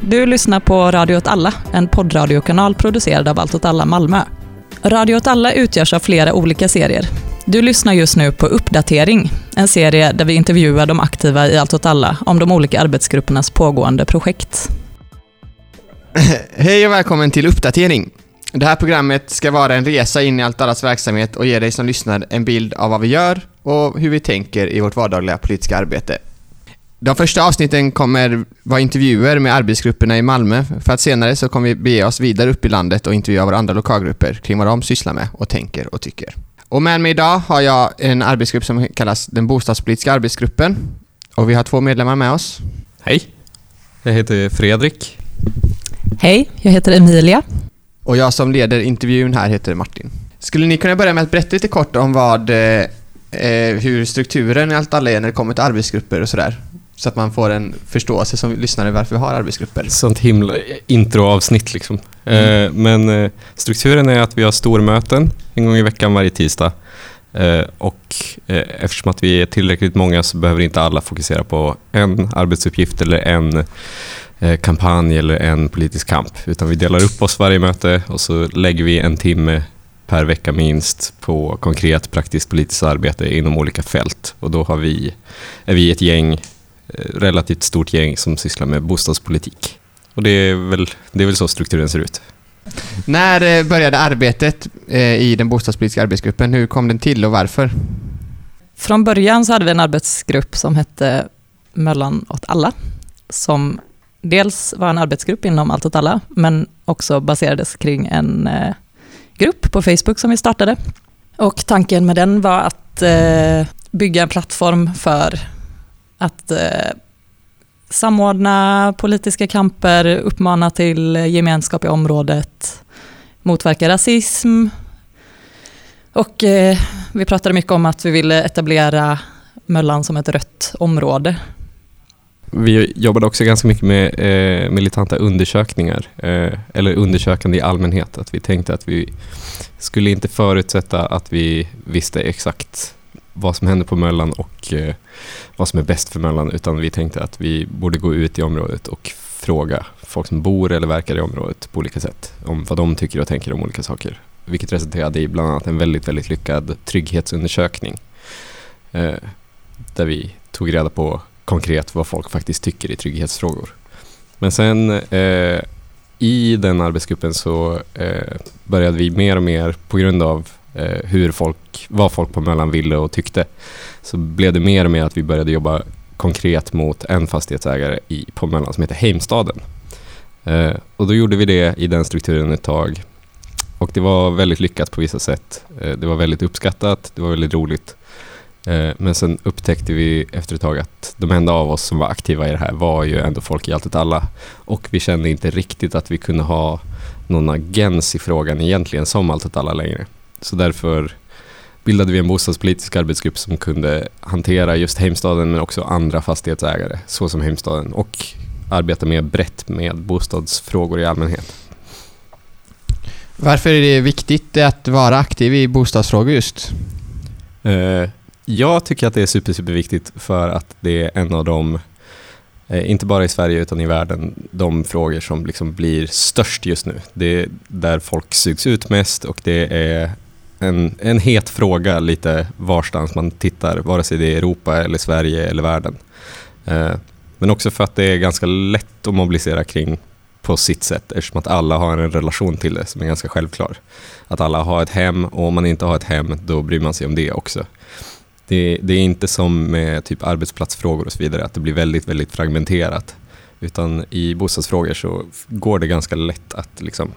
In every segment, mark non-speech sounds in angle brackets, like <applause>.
Du lyssnar på Radio åt alla, en poddradiokanal producerad av Allt åt alla Malmö. Radio åt alla utgörs av flera olika serier. Du lyssnar just nu på Uppdatering, en serie där vi intervjuar de aktiva i Allt åt alla om de olika arbetsgruppernas pågående projekt. <laughs> Hej och välkommen till Uppdatering. Det här programmet ska vara en resa in i Allt allas verksamhet och ge dig som lyssnar en bild av vad vi gör och hur vi tänker i vårt vardagliga politiska arbete. De första avsnitten kommer vara intervjuer med arbetsgrupperna i Malmö för att senare så kommer vi bege oss vidare upp i landet och intervjua våra andra lokalgrupper kring vad de sysslar med och tänker och tycker. Och med mig idag har jag en arbetsgrupp som kallas den bostadspolitiska arbetsgruppen och vi har två medlemmar med oss. Hej, jag heter Fredrik. Hej, jag heter Emilia. Och jag som leder intervjun här heter Martin. Skulle ni kunna börja med att berätta lite kort om vad, eh, hur strukturen i allt alla är när det kommer till arbetsgrupper och sådär? Så att man får en förståelse som lyssnare varför vi har arbetsgrupper. Sånt himla introavsnitt liksom. Mm. Eh, men eh, strukturen är att vi har stormöten en gång i veckan varje tisdag. Eh, och eftersom att vi är tillräckligt många så behöver inte alla fokusera på en arbetsuppgift eller en kampanj eller en politisk kamp. Utan vi delar upp oss varje möte och så lägger vi en timme per vecka minst på konkret praktiskt politiskt arbete inom olika fält. Och då har vi, är vi ett gäng relativt stort gäng som sysslar med bostadspolitik. Och det är väl, det är väl så strukturen ser ut. När eh, började arbetet eh, i den bostadspolitiska arbetsgruppen? Hur kom den till och varför? Från början så hade vi en arbetsgrupp som hette Möllan åt alla, som dels var en arbetsgrupp inom Allt åt alla, men också baserades kring en grupp på Facebook som vi startade. Och tanken med den var att bygga en plattform för att eh, samordna politiska kamper, uppmana till gemenskap i området, motverka rasism. Och eh, vi pratade mycket om att vi ville etablera Möllan som ett rött område. Vi jobbade också ganska mycket med eh, militanta undersökningar, eh, eller undersökande i allmänhet. Att vi tänkte att vi skulle inte förutsätta att vi visste exakt vad som händer på Möllan och eh, vad som är bäst för Möllan utan vi tänkte att vi borde gå ut i området och fråga folk som bor eller verkar i området på olika sätt om vad de tycker och tänker om olika saker. Vilket resulterade i bland annat en väldigt, väldigt lyckad trygghetsundersökning eh, där vi tog reda på konkret vad folk faktiskt tycker i trygghetsfrågor. Men sen eh, i den arbetsgruppen så eh, började vi mer och mer på grund av Eh, hur folk, vad folk på Möllan ville och tyckte så blev det mer och mer att vi började jobba konkret mot en fastighetsägare i, på Möllan som heter Heimstaden. Eh, och då gjorde vi det i den strukturen ett tag och det var väldigt lyckat på vissa sätt. Eh, det var väldigt uppskattat, det var väldigt roligt. Eh, men sen upptäckte vi efter ett tag att de enda av oss som var aktiva i det här var ju ändå folk i Allt alla. Och vi kände inte riktigt att vi kunde ha någon agens i frågan egentligen som Allt alla längre. Så därför bildade vi en bostadspolitisk arbetsgrupp som kunde hantera just Heimstaden men också andra fastighetsägare såsom Heimstaden och arbeta mer brett med bostadsfrågor i allmänhet. Varför är det viktigt att vara aktiv i bostadsfrågor just? Uh, jag tycker att det är super, superviktigt för att det är en av de, uh, inte bara i Sverige utan i världen, de frågor som liksom blir störst just nu. Det är där folk sugs ut mest och det är en, en het fråga lite varstans man tittar, vare sig det är Europa eller Sverige eller världen. Eh, men också för att det är ganska lätt att mobilisera kring på sitt sätt eftersom att alla har en relation till det som är ganska självklar. Att alla har ett hem och om man inte har ett hem då bryr man sig om det också. Det, det är inte som med typ arbetsplatsfrågor och så vidare att det blir väldigt, väldigt fragmenterat. Utan i bostadsfrågor så går det ganska lätt att liksom,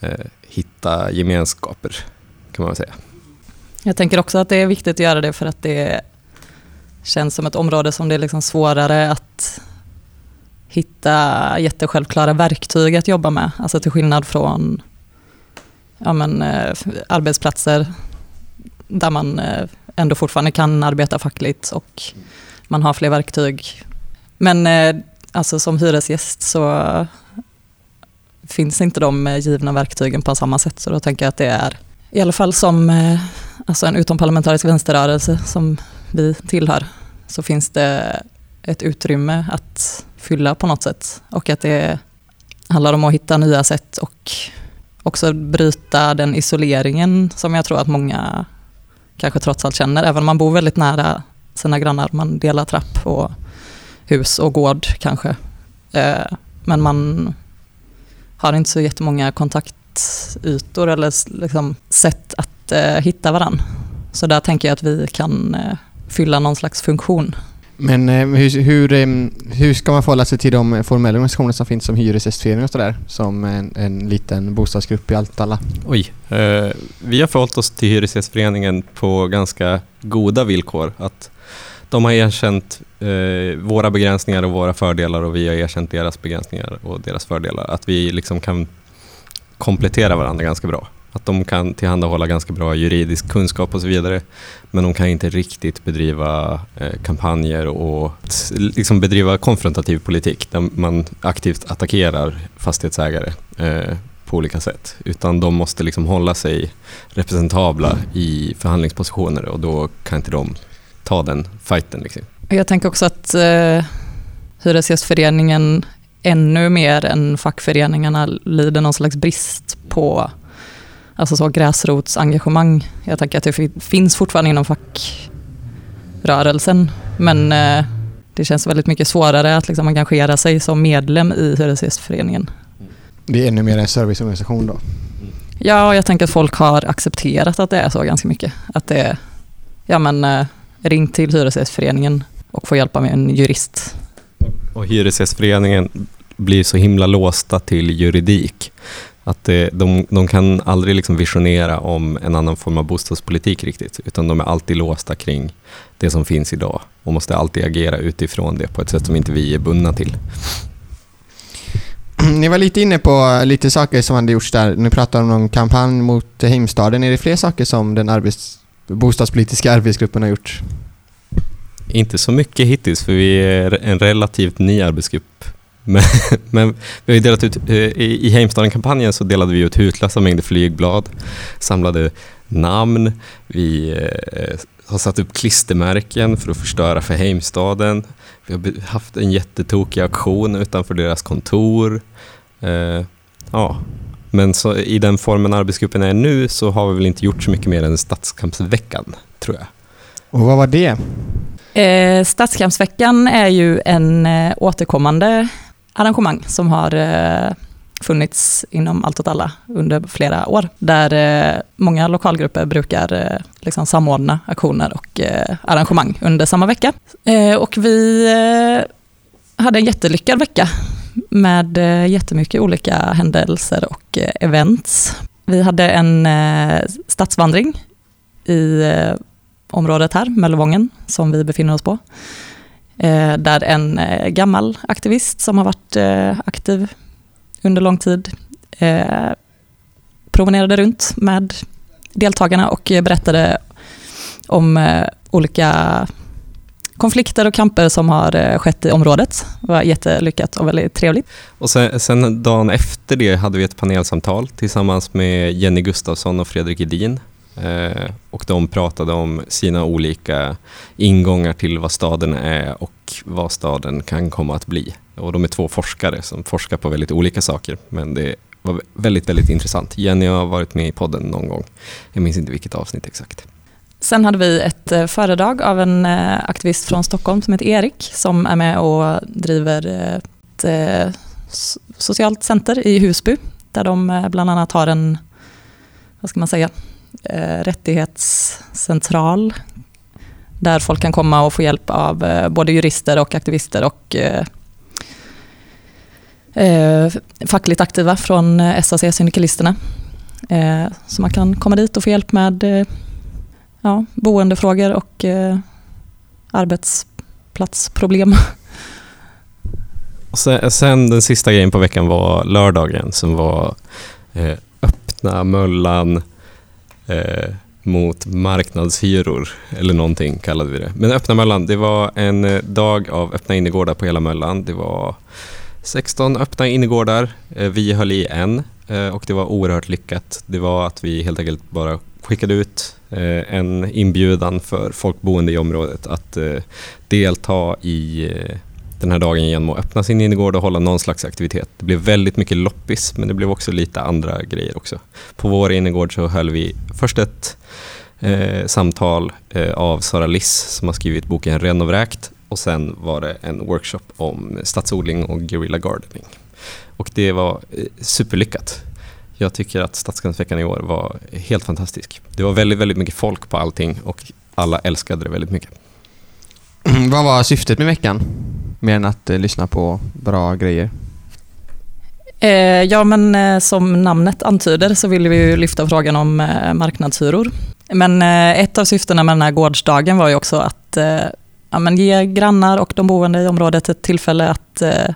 eh, hitta gemenskaper kan man säga. Jag tänker också att det är viktigt att göra det för att det känns som ett område som det är liksom svårare att hitta jättesjälvklara verktyg att jobba med. Alltså till skillnad från ja men, eh, arbetsplatser där man eh, ändå fortfarande kan arbeta fackligt och man har fler verktyg. Men eh, alltså som hyresgäst så finns inte de givna verktygen på samma sätt. Så då tänker jag att det är i alla fall som eh, alltså en utomparlamentarisk vänsterrörelse som vi tillhör, så finns det ett utrymme att fylla på något sätt. Och att det handlar om att hitta nya sätt och också bryta den isoleringen som jag tror att många kanske trots allt känner, även om man bor väldigt nära sina grannar. Man delar trapp och hus och gård kanske. Eh, men man har inte så jättemånga kontaktytor eller liksom sätt att eh, hitta varandra. Så där tänker jag att vi kan eh, fylla någon slags funktion. Men hur, hur, hur ska man förhålla sig till de formella organisationer som finns som Hyresgästföreningen och sådär? Som en, en liten bostadsgrupp i Altalla? Oj. Eh, vi har förhållit oss till Hyresgästföreningen på ganska goda villkor. Att de har erkänt eh, våra begränsningar och våra fördelar och vi har erkänt deras begränsningar och deras fördelar. Att vi liksom kan komplettera varandra ganska bra. Att de kan tillhandahålla ganska bra juridisk kunskap och så vidare. Men de kan inte riktigt bedriva eh, kampanjer och liksom bedriva konfrontativ politik där man aktivt attackerar fastighetsägare eh, på olika sätt. Utan de måste liksom hålla sig representabla i förhandlingspositioner och då kan inte de ta den fighten. Liksom. Jag tänker också att eh, Hyresgästföreningen ännu mer än fackföreningarna lider någon slags brist på alltså så gräsrotsengagemang. Jag tänker att det finns fortfarande inom fackrörelsen, men eh, det känns väldigt mycket svårare att liksom engagera sig som medlem i Hyresgästföreningen. Det är ännu mer en serviceorganisation då? Ja, jag tänker att folk har accepterat att det är så ganska mycket. Att det är, ja men eh, ring till Hyresgästföreningen och få hjälpa med en jurist. Och Hyresgästföreningen blir så himla låsta till juridik. Att det, de, de kan aldrig liksom visionera om en annan form av bostadspolitik riktigt, utan de är alltid låsta kring det som finns idag och måste alltid agera utifrån det på ett sätt som inte vi är bundna till. <clears throat> Ni var lite inne på lite saker som hade gjorts där. Ni pratade om någon kampanj mot Heimstaden. Är det fler saker som den arbets, bostadspolitiska arbetsgruppen har gjort? Inte så mycket hittills, för vi är en relativt ny arbetsgrupp <laughs> men, men, vi har delat ut, eh, i Heimstaden-kampanjen så delade vi ut hutlösa mängder flygblad, samlade namn, vi eh, har satt upp klistermärken för att förstöra för Heimstaden. Vi har haft en jättetokig aktion utanför deras kontor. Eh, ja. Men så, i den formen arbetsgruppen är nu så har vi väl inte gjort så mycket mer än Stadskampsveckan, tror jag. Och vad var det? Eh, Stadskampsveckan är ju en eh, återkommande arrangemang som har eh, funnits inom Allt åt alla under flera år, där eh, många lokalgrupper brukar eh, liksom samordna aktioner och eh, arrangemang under samma vecka. Eh, och vi eh, hade en jättelyckad vecka med jättemycket olika händelser och events. Vi hade en stadsvandring i området här, Möllevången, som vi befinner oss på. Eh, där en eh, gammal aktivist som har varit eh, aktiv under lång tid eh, promenerade runt med deltagarna och berättade om eh, olika konflikter och kamper som har eh, skett i området. Det var jättelyckat och väldigt trevligt. Och sen, sen dagen efter det hade vi ett panelsamtal tillsammans med Jenny Gustafsson och Fredrik Edin Eh, och de pratade om sina olika ingångar till vad staden är och vad staden kan komma att bli. Och de är två forskare som forskar på väldigt olika saker, men det var väldigt, väldigt intressant. Jenny har varit med i podden någon gång. Jag minns inte vilket avsnitt exakt. Sen hade vi ett eh, föredrag av en eh, aktivist från Stockholm som heter Erik, som är med och driver ett socialt center i Husby, där de bland annat har en, vad ska man säga, eh, rättighetscentral där folk kan komma och få hjälp av eh, både jurister och aktivister och eh, eh fackligt aktiva från eh, SAC, Syndikalisterna. Eh, så man kan komma dit och få hjälp med eh, ja, boendefrågor och eh, arbetsplatsproblem. Och sen, sen, den sista grejen på veckan var lördagen som var eh, öppna Möllan eh, mot marknadshyror, eller någonting kallade vi det. Men Öppna Möllan, det var en eh, dag av öppna innergårdar på hela Möllan. Det var 16 öppna innergårdar. Eh, vi höll i en eh, och det var oerhört lyckat. Det var att vi helt enkelt bara skickade ut en inbjudan för folk boende i området att delta i den här dagen genom att öppna sin innergård och hålla någon slags aktivitet. Det blev väldigt mycket loppis, men det blev också lite andra grejer också. På vår innergård så höll vi först ett eh, samtal eh, av Sara Liss som har skrivit boken Ren och vräkt och sen var det en workshop om stadsodling och guerrilla gardening. Och det var eh, superlyckat. Jag tycker att stadsgränsveckan i år var helt fantastisk. Det var väldigt, väldigt mycket folk på allting och alla älskade det väldigt mycket. <clears throat> Vad var syftet med veckan? Mer än att eh, lyssna på bra grejer? Eh, ja, men eh, som namnet antyder så vill vi ju lyfta frågan om eh, marknadshyror. Men eh, ett av syftena med den här gårdsdagen var ju också att eh, ja, men ge grannar och de boende i området ett tillfälle att eh,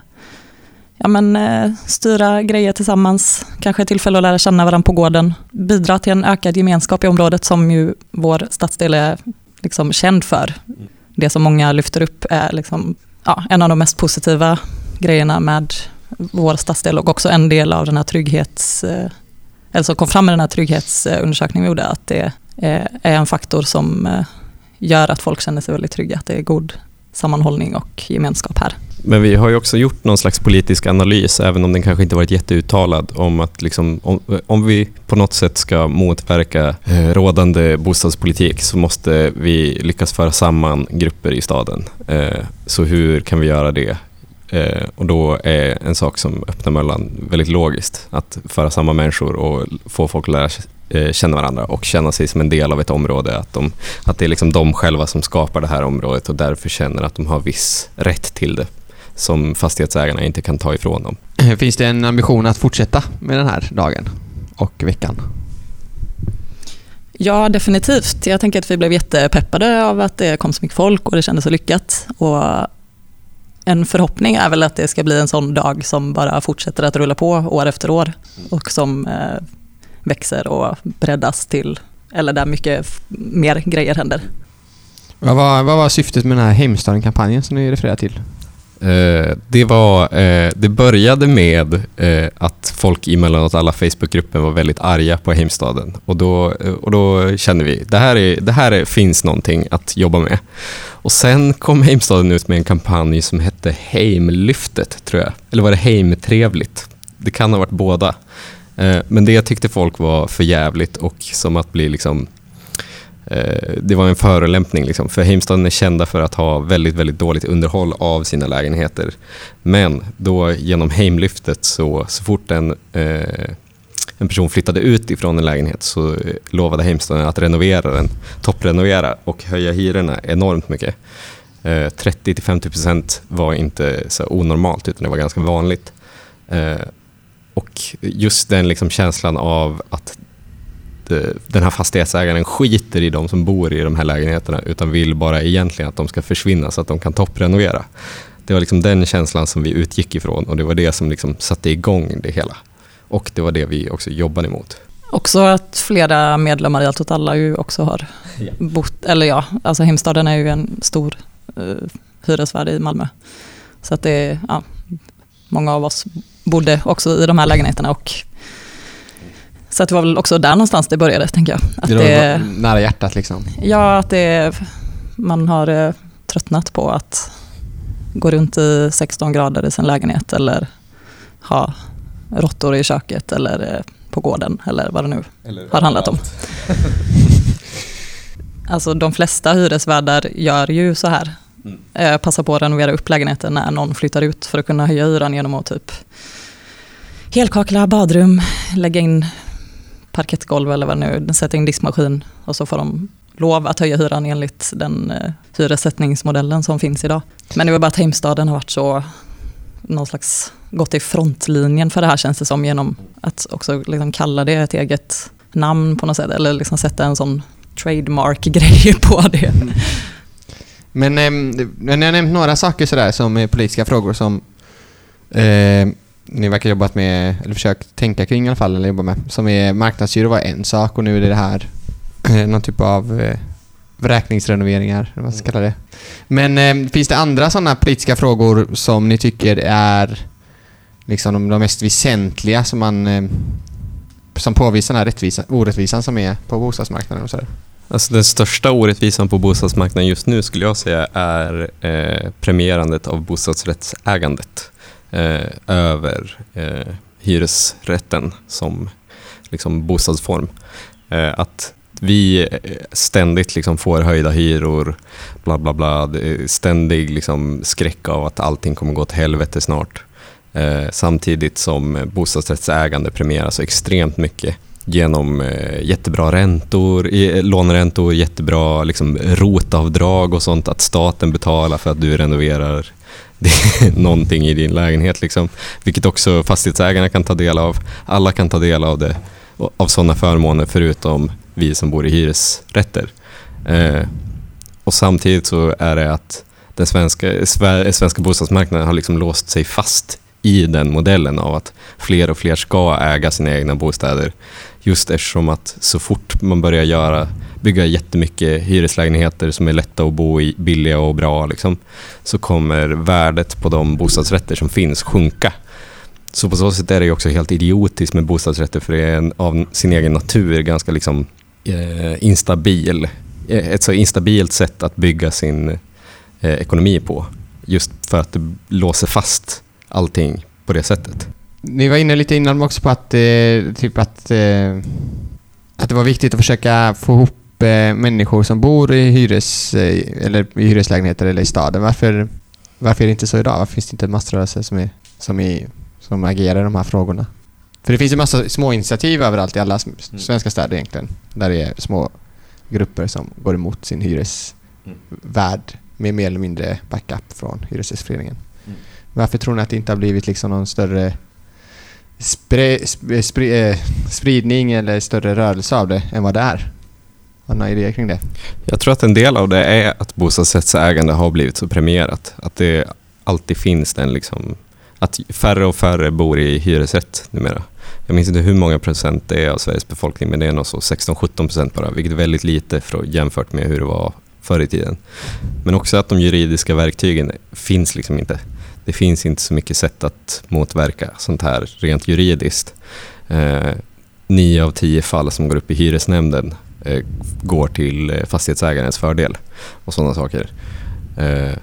ja, men, eh, styra grejer tillsammans, kanske ett tillfälle att lära känna varandra på gården, bidra till en ökad gemenskap i området som ju vår stadsdel är liksom känd för. Det som många lyfter upp är liksom, ja, en av de mest positiva grejerna med vår stadsdel och också en del av den här trygghets... Eh, eller som kom fram med den här trygghetsundersökningen vi gjorde, att det eh, är en faktor som eh, gör att folk känner sig väldigt trygga, att det är god sammanhållning och gemenskap här. Men vi har ju också gjort någon slags politisk analys, även om den kanske inte varit jätteuttalad, om att liksom, om, om vi på något sätt ska motverka eh, rådande bostadspolitik så måste vi lyckas föra samman grupper i staden. Eh, så hur kan vi göra det? Eh, och då är en sak som öppnar Möllan väldigt logiskt, att föra samman människor och få folk att lära sig eh, känna varandra och känna sig som en del av ett område. Att, de, att det är liksom de själva som skapar det här området och därför känner att de har viss rätt till det som fastighetsägarna inte kan ta ifrån dem. <clears throat> Finns det en ambition att fortsätta med den här dagen och veckan? Ja, definitivt. Jag tänker att vi blev jättepeppade av att det kom så mycket folk och det kändes så lyckat. Och en förhoppning är väl att det ska bli en sån dag som bara fortsätter att rulla på år efter år och som eh, växer och breddas till, eller där mycket mer grejer händer. Vad var, vad var syftet med den här Heimstaden-kampanjen som ni refererar till? Eh, det, var, eh, det började med eh, att folk i mellanåt alla facebookgrupper var väldigt arga på Heimstaden. Och då, eh, och då kände vi det här, är, det här är, finns någonting att jobba med. Och sen kom Heimstaden ut med en kampanj som hette Heimlyftet, tror jag. Eller var det Heimtrevligt? Det kan ha varit båda. Eh, men det tyckte folk var för jävligt och som att bli liksom Eh, Eh, det var en förolämpning. Liksom. För Heimstaden är kända för att ha väldigt, väldigt dåligt underhåll av sina lägenheter. Men då genom Heimlyftet så, så fort en, eh, en person flyttade ut ifrån en lägenhet så eh, lovade Heimstaden att renovera den, topprenovera och höja hyrorna enormt mycket. Eh, 30-50% var inte så onormalt utan det var ganska vanligt. Eh, och just den liksom känslan av att den här fastighetsägaren skiter i de som bor i de här lägenheterna utan vill bara egentligen att de ska försvinna så att de kan topprenovera. Det var liksom den känslan som vi utgick ifrån och det var det som liksom satte igång det hela. Och det var det vi också jobbade emot. Också att flera medlemmar i Allt ju också har Ja. bott, eller ja, alltså Heimstaden är ju en stor uh, hyresvärd i Malmö. Så att det ja, många av oss bodde också i de här lägenheterna och så att det var väl också där någonstans det började, tänker jag. Att det det, nära hjärtat liksom. ja, att det, man har eh, tröttnat på att gå runt i 16 grader i sin lägenhet eller ha råttor i köket eller eh, på gården eller vad det nu har handlat om. <laughs> Alltså de flesta hyresvärdar gör ju så här. Mm. Eh, passar på att renovera upp lägenheten när någon flyttar ut för att kunna höja hyran genom att typ helkakla badrum, lägga in parkettgolv eller vad det nu sätta in diskmaskin och så får de lov att höja hyran enligt den eh, hyressättningsmodellen som finns idag. Men det var bara att Heimstaden har varit så någon slags gått i frontlinjen för det här känns det som genom att också liksom kalla det ett eget namn på något sätt eller liksom sätta en sån trademark-grej <laughs> på det. Men, eh, ni har nämnt några saker sådär som är politiska frågor som eh, ni verkar jobbat med, eller försökt tänka kring i alla fall, eller jobba med. Som är marknadshyror var en sak och nu är det det här, eh, någon typ av eh, vräkningsrenoveringar, eller vad man ska kalla det. Men eh, finns det andra sådana politiska frågor som ni tycker är liksom de, de mest väsentliga som man eh, som påvisar den här rättvisa, orättvisan som är på bostadsmarknaden och sådär? Alltså den största orättvisan på bostadsmarknaden just nu skulle jag säga är eh, premierandet av bostadsrättsägandet Eh, över eh, hyresrätten som liksom, bostadsform. Eh, att vi eh, ständigt liksom får höjda hyror, bla bla bla, ständig liksom skräck av att allting kommer gå åt helvete snart. Eh, samtidigt som bostadsrättsägande premieras extremt mycket genom eh, jättebra räntor, eh, låneräntor, jättebra liksom, rotavdrag och sånt, att staten betalar för att du renoverar <laughs> någonting i din lägenhet. Liksom. Vilket också fastighetsägarna kan ta del av. Alla kan ta del av det, av sådana förmåner förutom vi som bor i hyresrätter. Eh, och samtidigt så är det att den svenska, svenska bostadsmarknaden har liksom låst sig fast i den modellen av att fler och fler ska äga sina egna bostäder. Just eftersom att så fort man börjar göra, bygga jättemycket hyreslägenheter som är lätta att bo i, billiga och bra, liksom, så kommer värdet på de bostadsrätter som finns sjunka. Så på så sätt är det också helt idiotiskt med bostadsrätter för det är en, av sin egen natur ganska liksom, eh, instabil. Eh, ett så instabilt sätt att bygga sin eh, ekonomi på. Just för att det låser fast allting på det sättet. Ni var inne lite innan också på att, eh, typ att, eh, att det var viktigt att försöka få ihop eh, människor som bor i, hyres, eh, eller i hyreslägenheter eller i staden. Varför, varför är det inte så idag? Varför finns det inte massrörelser som, är, som, är, som agerar i de här frågorna? För det finns ju massa små initiativ överallt i alla mm. svenska städer egentligen. Där det är små grupper som går emot sin hyresvärd mm. med mer eller mindre backup från Hyresgästföreningen. Mm. Varför tror ni att det inte har blivit liksom någon större spre, spre, eh, spridning eller större rörelse av det än vad det är? Har du några idéer kring det? Jag tror att en del av det är att bostadsrättsägande har blivit så premierat. Att det alltid finns den liksom... Att färre och färre bor i hyresrätt numera. Jag minns inte hur många procent det är av Sveriges befolkning, men det är nog så 16-17 procent bara, vilket är väldigt lite för, jämfört med hur det var förr i tiden. Men också att de juridiska verktygen finns liksom inte. Det finns inte så mycket sätt att motverka sånt här rent juridiskt. Eh, nio av tio fall som går upp i hyresnämnden Eh, går till eh, fastighetsägarens fördel och sådana saker. Eh,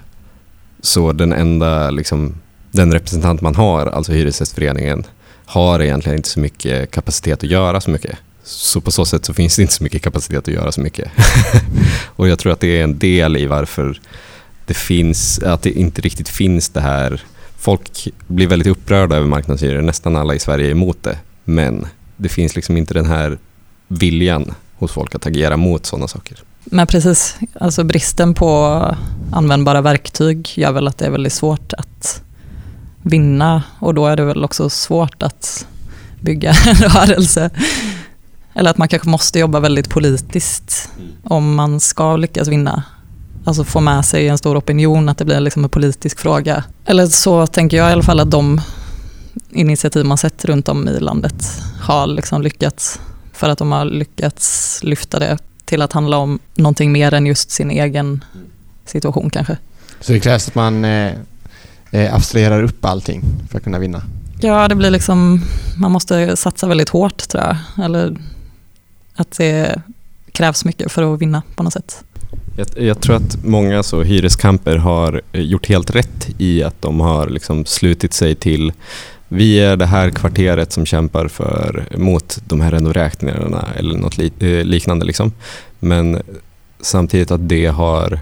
så den enda liksom, den representant man har, alltså Hyresgästföreningen, har egentligen inte så mycket kapacitet att göra så mycket. Så på så sätt så finns det inte så mycket kapacitet att göra så mycket. <laughs> och jag tror att det är en del i varför det finns, att det inte riktigt finns det här. Folk blir väldigt upprörda över marknadshyror, nästan alla i Sverige är emot det. Men det finns liksom inte den här viljan hos folk att agera mot sådana saker. Men precis, alltså bristen på användbara verktyg gör väl att det är väldigt svårt att vinna och då är det väl också svårt att bygga <laughs> en rörelse. Eller att man kanske måste jobba väldigt politiskt om man ska lyckas vinna. Alltså få med sig en stor opinion, att det blir liksom en politisk fråga. Eller så tänker jag i alla fall att de initiativ man sett runt om i landet har liksom lyckats. För att de har lyckats lyfta det till att handla om någonting mer än just sin egen situation kanske. Så det krävs att man eh, eh, abstraherar upp allting för att kunna vinna? Ja, det blir liksom, man måste satsa väldigt hårt tror jag. Eller att det krävs mycket för att vinna på något sätt. Jag, jag tror att många så hyreskamper har gjort helt rätt i att de har liksom slutit sig till vi är det här kvarteret som kämpar för, mot de här renoräkningarna eller något li, eh, liknande. Liksom. Men samtidigt att det har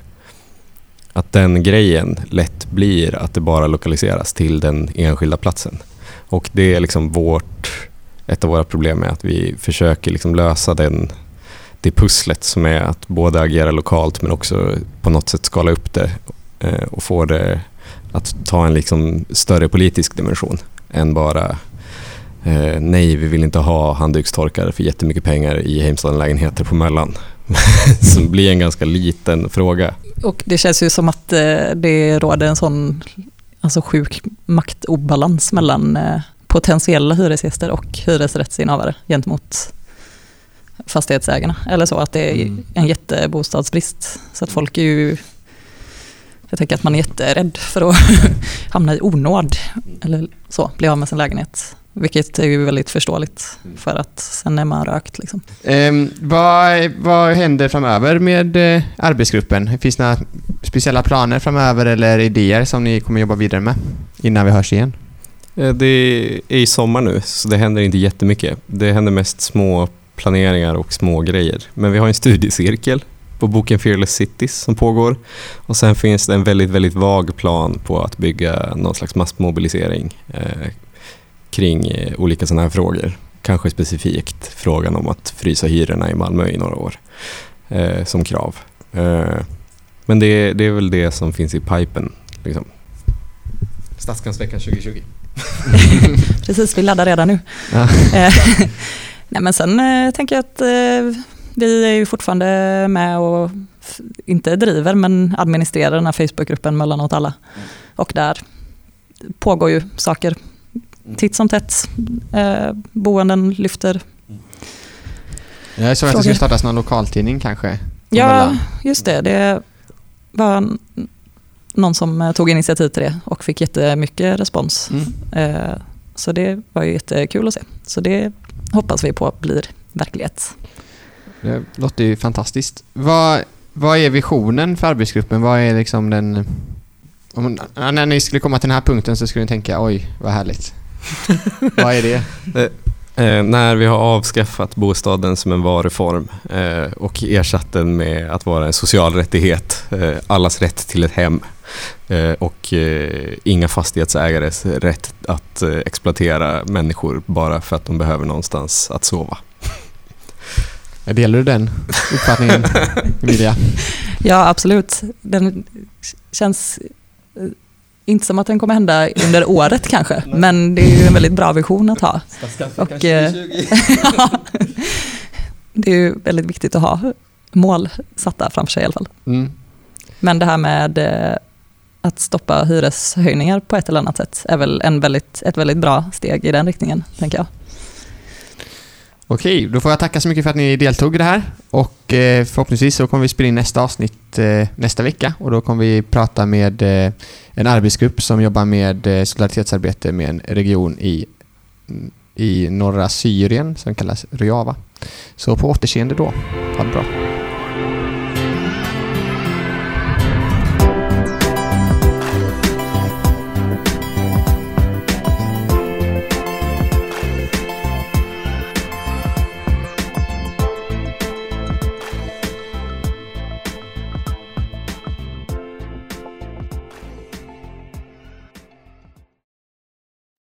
att den grejen lätt blir att det bara lokaliseras till den enskilda platsen. Och det är liksom vårt, ett av våra problem är att vi försöker liksom lösa den, det pusslet som är att både agera lokalt men också på något sätt skala upp det eh, och få det att ta en liksom större politisk dimension än bara eh, nej, vi vill inte ha handdukstorkare för jättemycket pengar i Heimstaden-lägenheter på Möllan. <laughs> som blir en ganska liten fråga. Och det känns ju som att eh, det råder en sån alltså sjuk maktobalans mellan eh, potentiella hyresgäster och hyresrättsinnehavare gentemot fastighetsägarna. Eller så att det är mm. en jättebostadsbrist. Så att folk är ju... Jag tänker att man är jätterädd för att <laughs> hamna i onåd. Eller så, bli av med sin lägenhet. Vilket är ju väldigt förståeligt för att sen är man rökt. Liksom. Ehm, vad, vad händer framöver med eh, arbetsgruppen? Finns det några speciella planer framöver eller idéer som ni kommer jobba vidare med innan vi hörs igen? Eh, Det är i sommar nu, så det händer inte jättemycket. Det händer mest små planeringar och små grejer. Men vi har en studiecirkel på boken Fearless Cities som pågår. Och sen finns det en väldigt, väldigt vag plan på att bygga någon slags massmobilisering eh, kring eh, olika sådana här frågor. Kanske specifikt frågan om att frysa hyrorna i Malmö i några år eh, som krav. Eh, men det, det är väl det som finns i pipen. Liksom. Stadskansveckan 2020. <laughs> Precis, vi laddar redan nu. Ja. <laughs> Eh, Nej, men sen eh, tänker jag att eh, vi är ju fortfarande med och inte driver men administrerar den här Facebookgruppen Mellanåt alla. Och där pågår ju saker titt som tätt. Eh, boenden lyfter. Jag såg att det ska startas någon lokaltidning kanske? Ja, Mellan. just det. Det var någon som eh, tog initiativ till det och fick jättemycket respons. Mm. Eh, Så det var ju jättekul att se. Så det hoppas vi på blir verklighet. Det låter ju fantastiskt. Vad, vad är visionen för arbetsgruppen? Vad är liksom den... Om, när ni skulle komma till den här punkten så skulle ni tänka oj, vad härligt. <laughs> vad är det? Eh, när vi har avskaffat bostaden som en varuform eh, och ersatt den med att vara en social rättighet, eh, allas rätt till ett hem eh, och eh, inga fastighetsägares rätt att eh, exploatera människor bara för att de behöver någonstans att sova. Delar du den uppfattningen, <laughs> Emilia? Ja, absolut. Den känns eh, inte som att den kommer hända under året kanske, men det är ju en väldigt bra vision att ha. Och, eh, <laughs> det är ju väldigt viktigt att ha mål satta framför sig i alla fall. Mm. Men det här med eh, att stoppa hyreshöjningar på ett eller annat sätt är väl en väldigt, ett väldigt bra steg i den riktningen, tänker jag. Okej, då får jag tacka så mycket för att ni deltog i det här. Och eh, förhoppningsvis så kommer vi spela in nästa avsnitt eh, nästa vecka. Och då kommer vi prata med eh, en arbetsgrupp som jobbar med eh, solidaritetsarbete med en region i, i norra Syrien som kallas Rojava. Så på återseende då. Ha det bra.